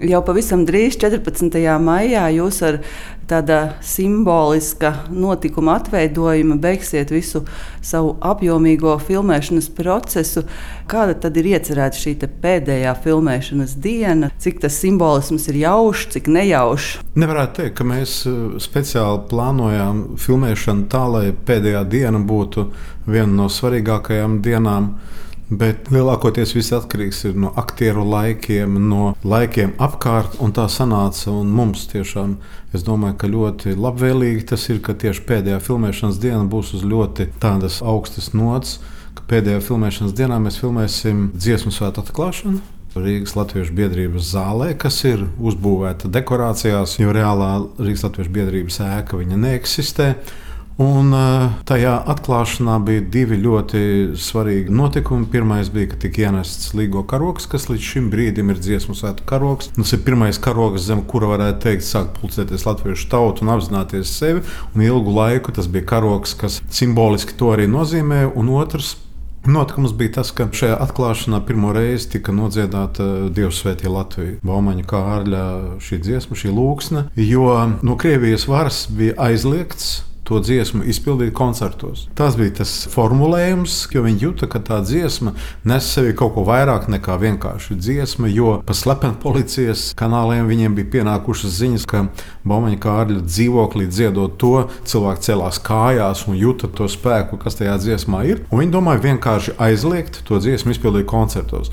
Jau pavisam drīz, 14. maijā, jūs ar tāda simboliska notikuma atveidojuma beigsiet visu savu apjomīgo filmēšanas procesu. Kāda tad ir iecerēta šī pēdējā filmēšanas diena? Cik tas simbolisms ir jaušs, cik nejaušs? Nevarētu teikt, ka mēs uh, speciāli plānojām filmēšanu tā, lai pēdējā diena būtu viena no svarīgākajām dienām. Bet lielākoties viss atkarīgs no aktieru laikiem, no laikiem apkārt. Tā sanāca. Un mums tiešām, es domāju, ka ļoti labvēlīgi tas ir, ka tieši pēdējā filmēšanas diena būs uz ļoti tādas augstas nots. Pēdējā filmēšanas dienā mēs filmēsim dziesmu svētku atklāšanu. Rīgas Latvijas biedrības zālē, kas ir uzbūvēta dekorācijās, jo reālā Rīgas Latvijas biedrības ēka neeksistē. Un eh, tajā atklāšanā bija divi ļoti svarīgi notikumi. Pirmais bija, ka tika ienests līgo karoks, kas līdz šim brīdim ir dziesmu svētku karoks. Tas ir pirmais karoks, zem kura varētu teikt, sākt pulcēties latviešu tautu un apzināties sevi. Un ilgu laiku tas bija karoks, kas simboliski to arī nozīmē. Un otrs Notikums bija tas, ka šajā atklāšanā pirmo reizi tika nodziedāta Dievs svētī Latviju. Baumaņa kārļa šī dziesma, šī lūksne, jo no Krievijas varas bija aizliegts to dziesmu izpildīt koncertos. Tas bija tas formulējums, jo viņi jūta, ka tā dziesma nes sevi kaut ko vairāk nekā vienkārši dziesma, jo pa slepenu policijas kanāliem viņiem bija pienākušas ziņas, ka Baumaņa Kārļa dzīvoklī dziedot to, cilvēki celās kājās un jūta to spēku, kas tajā dziesmā ir. Un viņi domāja vienkārši aizliegt to dziesmu izpildīt koncertos.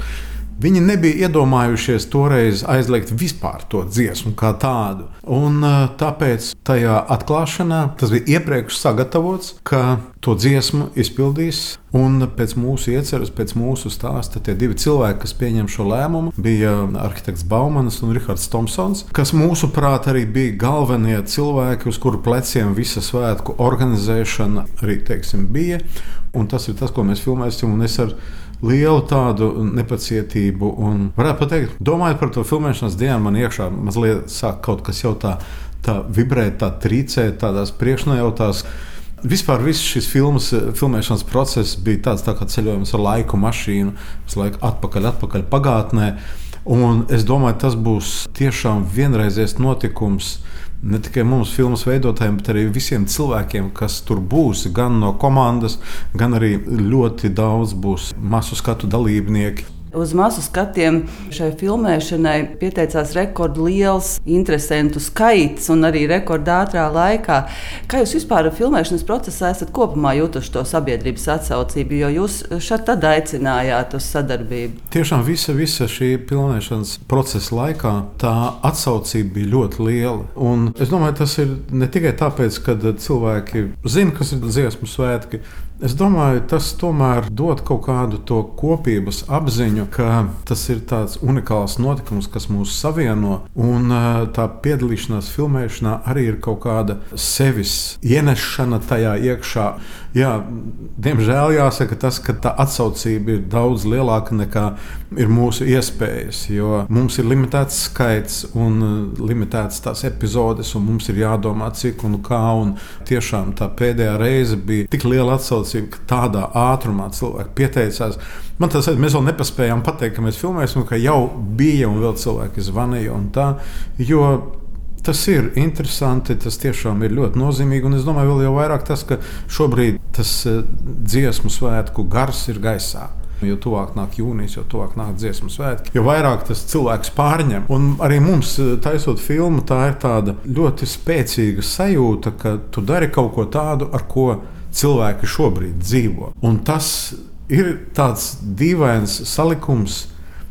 Viņi nebija iedomājušies toreiz aizliegt vispār to dziesmu kā tādu. Un, tāpēc tajā atklāšanā tas bija iepriekš sagatavots, ka to dziesmu izpildīs. Un pēc mūsu ieceres, pēc mūsu stāsta, tie divi cilvēki, kas pieņem šo lēmumu, bija arhitekts Baumans un Rihards Thompsons, kas mūsuprāt arī bija galvenie cilvēki, uz kuru pleciem visa svētku organizēšana arī teiksim, bija. Un tas ir tas, ko mēs filmēsim. Un es ar lielu tādu nepacietību. Un, varētu pateikt, domājot par to filmēšanas dienu, man iekšā mazliet sāk kaut kas jau tā, tā vibrēt, tā trīcēt, tādās priekšnojautās. Vispār viss šis filmas, filmēšanas process bija tāds tā kā ceļojums ar laiku mašīnu, visu laiku atpakaļ, atpakaļ pagātnē. Un es domāju, tas būs tiešām vienreizējs notikums ne tikai mums, filmas veidotājiem, bet arī visiem cilvēkiem, kas tur būs, gan no komandas, gan arī ļoti daudz būs masu skatu dalībnieki. Uz masu skatiem šai filmēšanai pieteicās rekordliels interesantu skaits un arī rekordātrā laikā. Kā jūs vispār filmēšanas procesā esat kopumā jutuši to sabiedrības atsaucību, jo jūs šeit tad aicinājāt uz sadarbību? Tiešām visa, visa šī filmēšanas procesa laikā tā atsaucība bija ļoti liela. Un es domāju, tas ir ne tikai tāpēc, ka cilvēki zina, kas ir dziesmu svētki, Es domāju, tas tomēr dod kaut kādu to kopības apziņu, ka tas ir tāds unikāls notikums, kas mūs savieno. Un tā piedalīšanās filmēšanā arī ir kaut kāda sevis ienešana tajā iekšā. Jā, diemžēl jāsaka tas, ka tā atsaucība ir daudz lielāka nekā ir mūsu iespējas. Jo mums ir limitēts skaits un limitēts tās epizodes, un mums ir jādomā, cik un kā. Un tiešām tā pēdējā reize bija tik liela atsaucība, ka tādā ātrumā cilvēki pieteicās. Man tas ir, mēs vēl nepaspējām pateikt, ka mēs filmēsim, ka jau bija un vēl cilvēki zvanīja un tā. Jo Tas ir interesanti, tas tiešām ir ļoti nozīmīgi. Un es domāju, vēl jau vairāk tas, ka šobrīd tas eh, dziesmu svētku gars ir gaisā. Jo tuvāk nāk jūnijas, jo tuvāk nāk dziesmu svētki, jo vairāk tas cilvēks pārņem. Un arī mums, eh, taisot filmu, tā ir tāda ļoti spēcīga sajūta, ka tu dari kaut ko tādu, ar ko cilvēki šobrīd dzīvo. Un tas ir tāds dīvains salikums.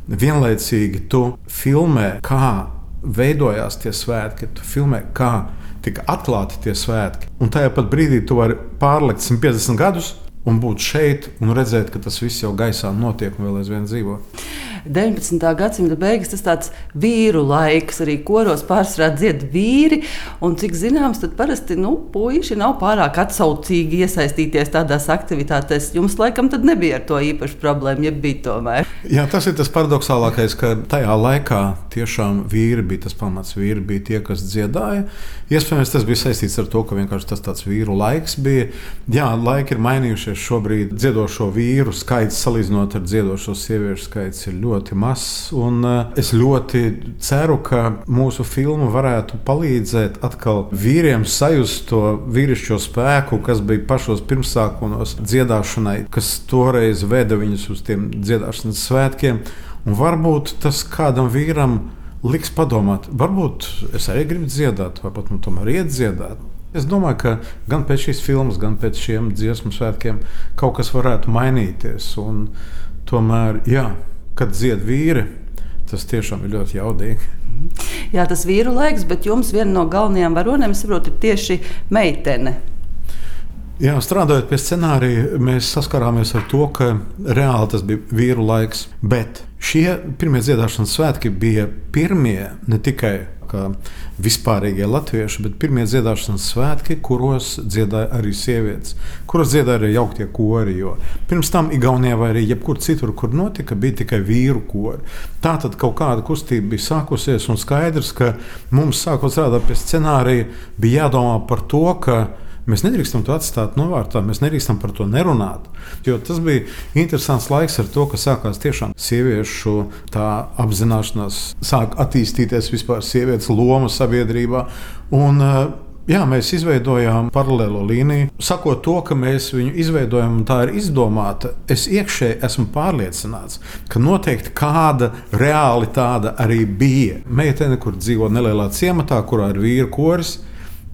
Vienlaicīgi tu filmē, kā veidojās tie svētki, tu filmē, kā tika atklāti tie svētki. Un tajā pat brīdī tu vari pārlikt 150 gadus un būt šeit un redzēt, ka tas viss jau gaisā notiek un vēl aizvien dzīvo. 19. gadsimta beigas tas tāds vīru laiks, arī koros pārsvarā dzied vīri. Un, cik zināms, tad parasti nu, puiši nav pārāk atsaucīgi iesaistīties tādās aktivitātēs. Jums laikam nebija ar to īpaši problēma, ja bija tomēr. Jā, tas ir tas paradoxālākais, ka tajā laikā tiešām vīri bija tas pamats. Vīri bija tie, kas dziedāja. Iespējams, tas bija saistīts ar to, ka vienkārši tas tāds vīru laiks bija. Jā, laiki ir mainījušies šobrīd dziedošo vīru skaits salīdzinot ar dziedošo sieviešu skaits ir ļoti ļoti mazs. Es ļoti ceru, ka mūsu filma varētu palīdzēt atkal vīriem sajust to vīrišķo spēku, kas bija pašos pirmsākumos dziedāšanai, kas toreiz veda viņus uz tiem dziedāšanas svētkiem. Un varbūt tas kādam vīram liks padomāt, varbūt es arī gribu dziedāt, varbūt man tomēr iet dziedāt. Es domāju, ka gan pēc šīs filmas, gan pēc šiem dziesmu svētkiem kaut kas varētu mainīties. Un tomēr, jā, kad dzied vīri, tas tiešām ir ļoti jaudīgi. Jā, tas ir vīru laiks, bet jums viena no galvenajām varonēm, saprotu, ir tieši meitene. Jā, strādājot pie scenārija, mēs saskarāmies ar to, ka reāli tas bija vīru laiks. Bet šie pirmie dziedāšanas svētki bija pirmie ne tikai vispārīgie latvieši, bet pirmie dziedāšanas svētki, kuros dziedāja arī sievietes, kuros dziedāja arī jauktie kori. Pirms tam Igaunijā vai arī jebkur citur, kur notika, bija tikai vīru kori. Tā tad kaut kāda kustība bija sākusies, un skaidrs, ka mums sākot strādāt pie scenārija, bija jādomā par to, ka Mēs nedrīkstam to atstāt novārtā, mēs nedrīkstam par to nerunāt. Jo tas bija interesants laiks ar to, ka sākās tiešām sieviešu apzināšanās, sāk attīstīties vispār sievietes loma sabiedrībā. Un, Jā, mēs izveidojām paralēlo līniju. Sakot to, ka mēs viņu izveidojam un tā ir izdomāta, es iekšēji esmu pārliecināts, ka noteikti kāda reāli tāda arī bija. Meitene, kur dzīvo nelielā ciematā, kurā ir vīru koris,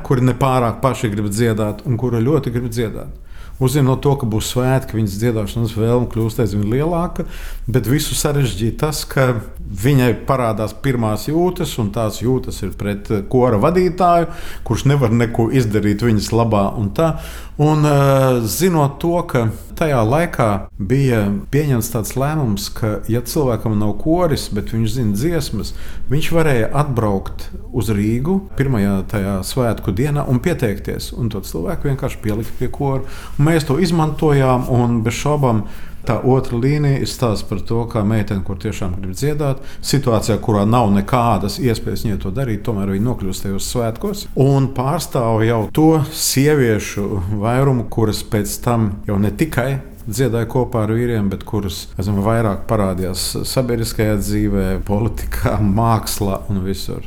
kuri nepārāk paši grib dziedāt un kuri ļoti grib dziedāt. Uzzinot to, ka būs svētki, viņas dziedāšanas vēlme kļūst aizvien lielāka, bet visu sarežģīja tas, ka viņai parādās pirmās jūtas, un tās jūtas ir pret kora vadītāju, kurš nevar neko izdarīt viņas labā. Un tā, Un, uh, zinot to, ka tajā laikā bija pieņemts tāds lēmums, ka, ja cilvēkam nav koris, bet viņš zina dziesmas, viņš varēja atbraukt uz Rīgu pirmajā tajā svētku dienā un pieteikties. Un to cilvēku vienkārši pielikt pie kora. Un mēs to izmantojām un bez šaubām Tā otra līnija ir stāsts par to, kā meitene, kur tiešām grib dziedāt, situācijā, kurā nav nekādas iespējas viņai to darīt, tomēr viņa nokļūst tajos svētkos un pārstāv jau to sieviešu vairumu, kuras pēc tam jau ne tikai dziedāja kopā ar vīriem, bet kurus esam vairāk parādījās sabiedriskajā dzīvē, politikā, mākslā un visur.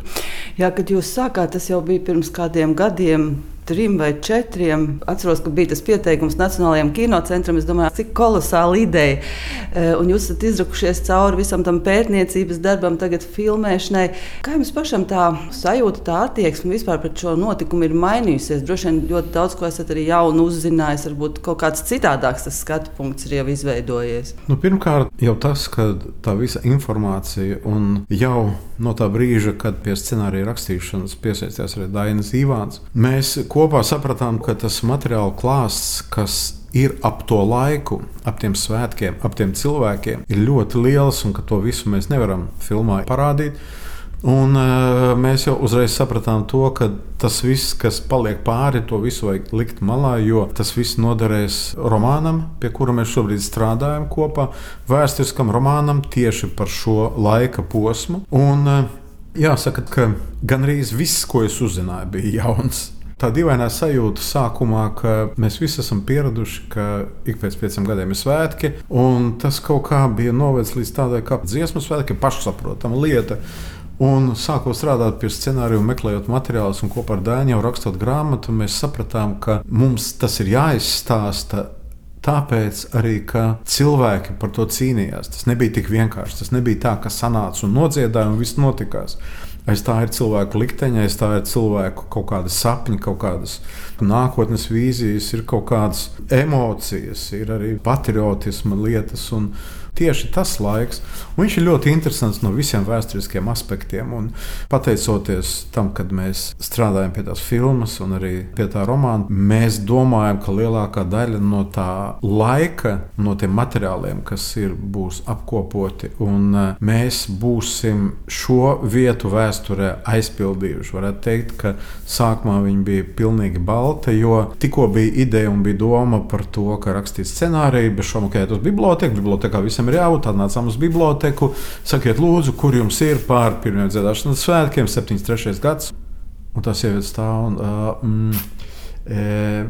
Jā, kad jūs sākāt, tas jau bija pirms kādiem gadiem trim vai četriem. Atceros, ka bija tas pieteikums Nacionālajiem kinocentram. Es domāju, cik kolosāla ideja. E, un jūs esat izrakušies cauri visam tam pētniecības darbam, tagad filmēšanai. Kā jums pašam tā sajūta, tā attieksme vispār pret šo notikumu ir mainījusies? Droši vien ļoti daudz ko esat arī jaunu uzzinājis. Varbūt kaut kāds citādāks tas skatu punkts ir jau izveidojies. Nu, pirmkārt, jau tas, ka tā visa informācija un jau no tā brīža, kad pie scenārija rakstīšanas piesaistījās arī Dainis Ivāns, mēs kopā sapratām, ka tas materiāla klāsts, kas ir ap to laiku, ap tiem svētkiem, ap tiem cilvēkiem, ir ļoti liels un ka to visu mēs nevaram filmā parādīt. Un, uh, mēs jau uzreiz sapratām, to, ka tas viss, kas paliek pāri, to visu vajag likt malā, jo tas viss noderēs romānam, pie kura mēs šobrīd strādājam kopā, vēsturiskam romānam tieši par šo laika posmu. Un, uh, Jāsaka, ka gandrīz viss, ko es uzzināju, bija jauns. Tā dīvainā sajūta sākumā, ka mēs visi esam pieraduši, ka ik pēc pieciem gadiem ir svētki, un tas kaut kā bija novedis līdz tādai kā dziesmu svētki, pašsaprotama lieta. Un sākot strādāt pie scenārija, meklējot materiālus un kopā ar Dāņu rakstot grāmatu, mēs sapratām, ka mums tas ir jāizstāsta. Tāpēc arī cilvēki par to cīnījās. Tas nebija tik vienkārši. Tas nebija tā, ka sanāca un nodziedāja un viss notikās. Aiz tā ir cilvēku likteņa, aiz tā ir cilvēku kaut kāda sapņa, kaut kādas nākotnes vīzijas, ir kaut kādas emocijas, ir arī patriotisma lietas. Un, tieši tas laiks. Un viņš ir ļoti interesants no visiem vēsturiskiem aspektiem. Un pateicoties tam, kad mēs strādājam pie tās filmas un arī pie tā romāna, mēs domājam, ka lielākā daļa no tā laika, no tiem materiāliem, kas ir, būs apkopoti, un e, mēs būsim šo vietu vēsturē aizpildījuši. Varētu teikt, ka sākumā viņa bija pilnīgi balta, jo tikko bija ideja un bija doma par to, ka rakstīt scenāriju, bez šām mokēt uz biblioteku. Bibliotekā visam visiem ir jābūt. Tad nācām uz biblioteku. Sakiet, lūdzu, kur jums ir pār pirmiem dziedāšanas svētkiem, 73. gads. Un tā sieviete stāv un. Uh, mm, E,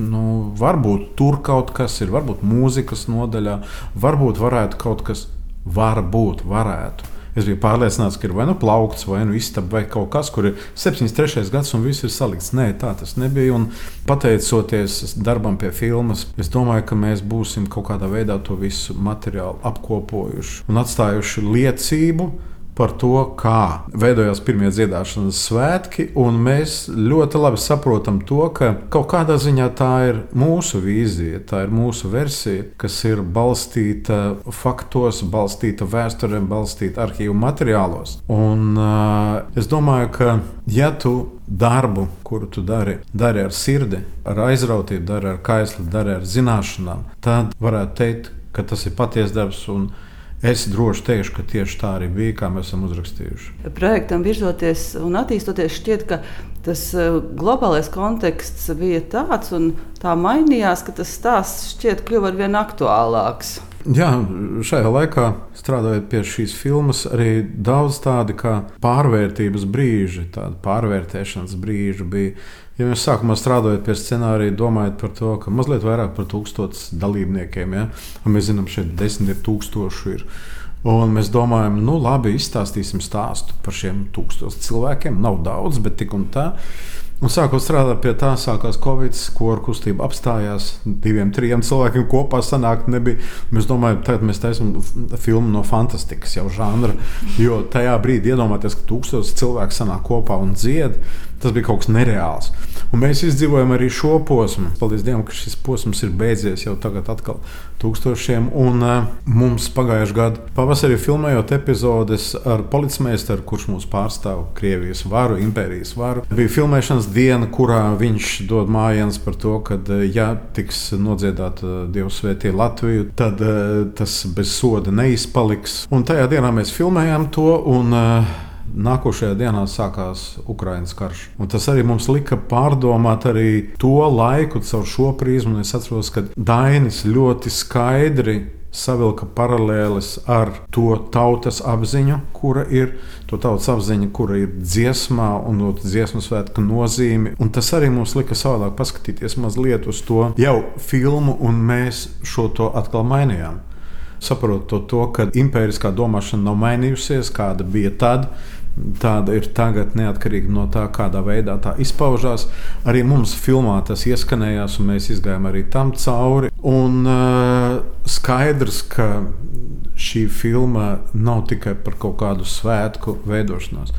nu, varbūt tur kaut kas ir, varbūt mūzikas nodaļā, varbūt varētu kaut kas. var būt, varētu. Es biju pārliecināts, ka ir vai nu plaukts, vai nu istaba, vai kaut kas, kur ir 73. gads un viss ir salikts. Nē, tā tas nebija. Un pateicoties darbam pie filmas, es domāju, ka mēs būsim kaut kādā veidā to visu materiālu apkopojuši un atstājuši liecību par to, kā veidojās pirmie dziedāšanas svētki. Mēs ļoti labi saprotam to, ka kaut kādā ziņā tā ir mūsu vīzija, tā ir mūsu versija, kas ir balstīta faktos, balstīta vēsturē, balstīta arhīvu materiālos. Un, uh, es domāju, ka ja tu darbu, kuru tu dari, dari ar sirdi, ar aizrautību, dari ar kaisli, dari ar zināšanām, tad varētu teikt, ka tas ir patiesa darbs. Es droši teikšu, ka tieši tā arī bija, kā mēs esam uzrakstījuši. Projektam virzoties un attīstoties, šķiet, ka tas eh, globālais konteksts bija tāds un tā mainījās, ka tas stāsts šķiet kļuva ar vien aktuālāks. Jā, šajā laikā strādājot pie šīs filmas, arī daudz tādu pārvērtības brīži, tādu pārvērtēšanas brīžu bija. Ja mēs sākumā strādājot pie scenārija, domājot par to, ka mazliet vairāk par tūkstotis dalībniekiem, ja? un mēs zinām, šeit desmit ir tūkstoši. Ir. Un mēs domājam, nu labi, izstāstīsim stāstu par šiem tūkstošiem cilvēkiem. Nav daudz, bet tik un tā. Un sākot strādāt pie tā, sākās Covid, ko ar kustību apstājās. Diviem, trim cilvēkiem kopā sanākt nebija. Mēs domājam, tagad mēs taisām filmu no fantastikas jau žanra. Jo tajā brīdī iedomāties, ka tūkstotis cilvēku sanāk kopā un dzied, tas bija kaut kas nereāls. Un mēs izdzīvojam arī šo posmu. Paldies Dievam, ka šis posms ir beidzies jau tagad atkal tūkstošiem. Un uh, mums pagājušajā gadā pavasarī filmējot epizodes ar policmeistaru, kurš mūs pārstāv Krievijas varu, impērijas varu. Bija filmēšanas diena, kurā viņš dod mājienas par to, ka, ja tiks nodziedāta Dieva svētī Latviju, tad uh, tas bez soda neizpaliks. Un tajā dienā mēs filmējām to. Un, uh, Nākošajā dienā sākās Ukraiņas karš. Un tas arī mums lika pārdomāt to laiku caur šo prizmu. Es atceros, ka Dainis ļoti skaidri savilka paralēles ar to tautas apziņu, kura ir to tautas apziņa, kura ir dziesmā un no dziesmu svētku nozīme. Un tas arī mums lika savādāk paskatīties mazliet uz to jau filmu, un mēs šo to atkal mainījām saprotot to, ka impēriskā domāšana nav mainījusies, kāda bija tad, tāda ir tagad, neatkarīgi no tā, kādā veidā tā izpaužās. Arī mums filmā tas ieskanējās, un mēs gājām arī tam cauri. Un uh, skaidrs, ka šī filma nav tikai par kaut kādu svētku veidošanos.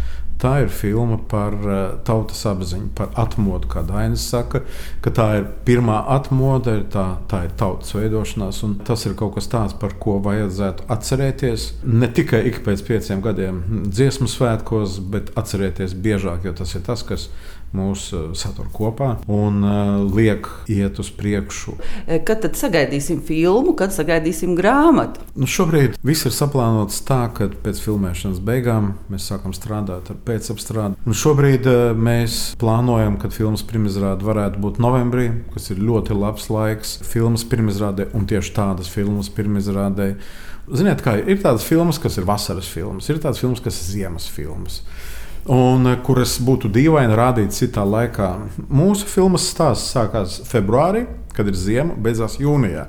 Tā ir filma par uh, tautas apziņu, par atmodu, kā Dainis saka, ka tā ir pirmā atmoda, tā, tā ir tautas veidošanās. Tas ir kaut kas tāds, par ko vajadzētu atcerēties ne tikai ik pēc pieciem gadiem dziesmu svētkos, bet atcerēties biežāk, jo tas ir tas, kas mūs uh, satur kopā un uh, liek iet uz priekšu. E, kad tad sagaidīsim filmu, kad sagaidīsim grāmatu? Nu, šobrīd viss ir saplānots tā, ka pēc filmēšanas beigām mēs sākam strādāt ar pēcapstrādi. Un šobrīd uh, mēs plānojam, ka filmas pirmizrāde varētu būt novembrī, kas ir ļoti labs laiks filmas pirmizrādē un tieši tādas filmas pirmizrādē. Ziniet, kā ir tādas filmas, kas ir vasaras filmas, ir tādas filmas, kas ir ziemas filmas un eh, kuras būtu dīvaini rādīt citā laikā. Mūsu filmas stāsts sākās februārī, kad ir ziema, beidzās jūnijā.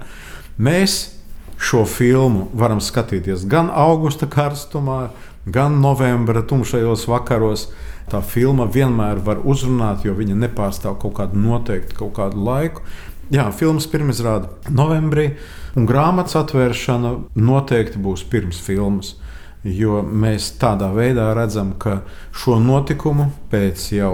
Mēs šo filmu varam skatīties gan augusta karstumā, gan novembra tumšajos vakaros. Tā filma vienmēr var uzrunāt, jo viņa nepārstāv kaut kādu noteiktu kaut kādu laiku. Jā, filmas pirmizrāde novembrī, un grāmatas atvēršana noteikti būs pirms filmas. Jo mēs tādā veidā redzam, ka šo notikumu, pēc jau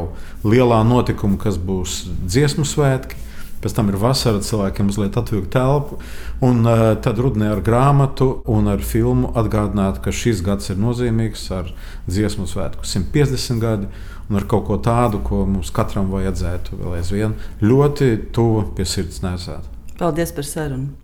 lielā notikuma, kas būs dziesmu svētki, pēc tam ir vasara, cilvēkiem mazliet atvilkt telpu, un uh, tad rudenī ar grāmatu un ar filmu atgādināt, ka šis gads ir nozīmīgs ar dziesmu svētku 150 gadi. Un ar kaut ko tādu, ko mums katram vajadzētu vēl aizvien ļoti tuvu pie sirds nesāt. Paldies par sarunu!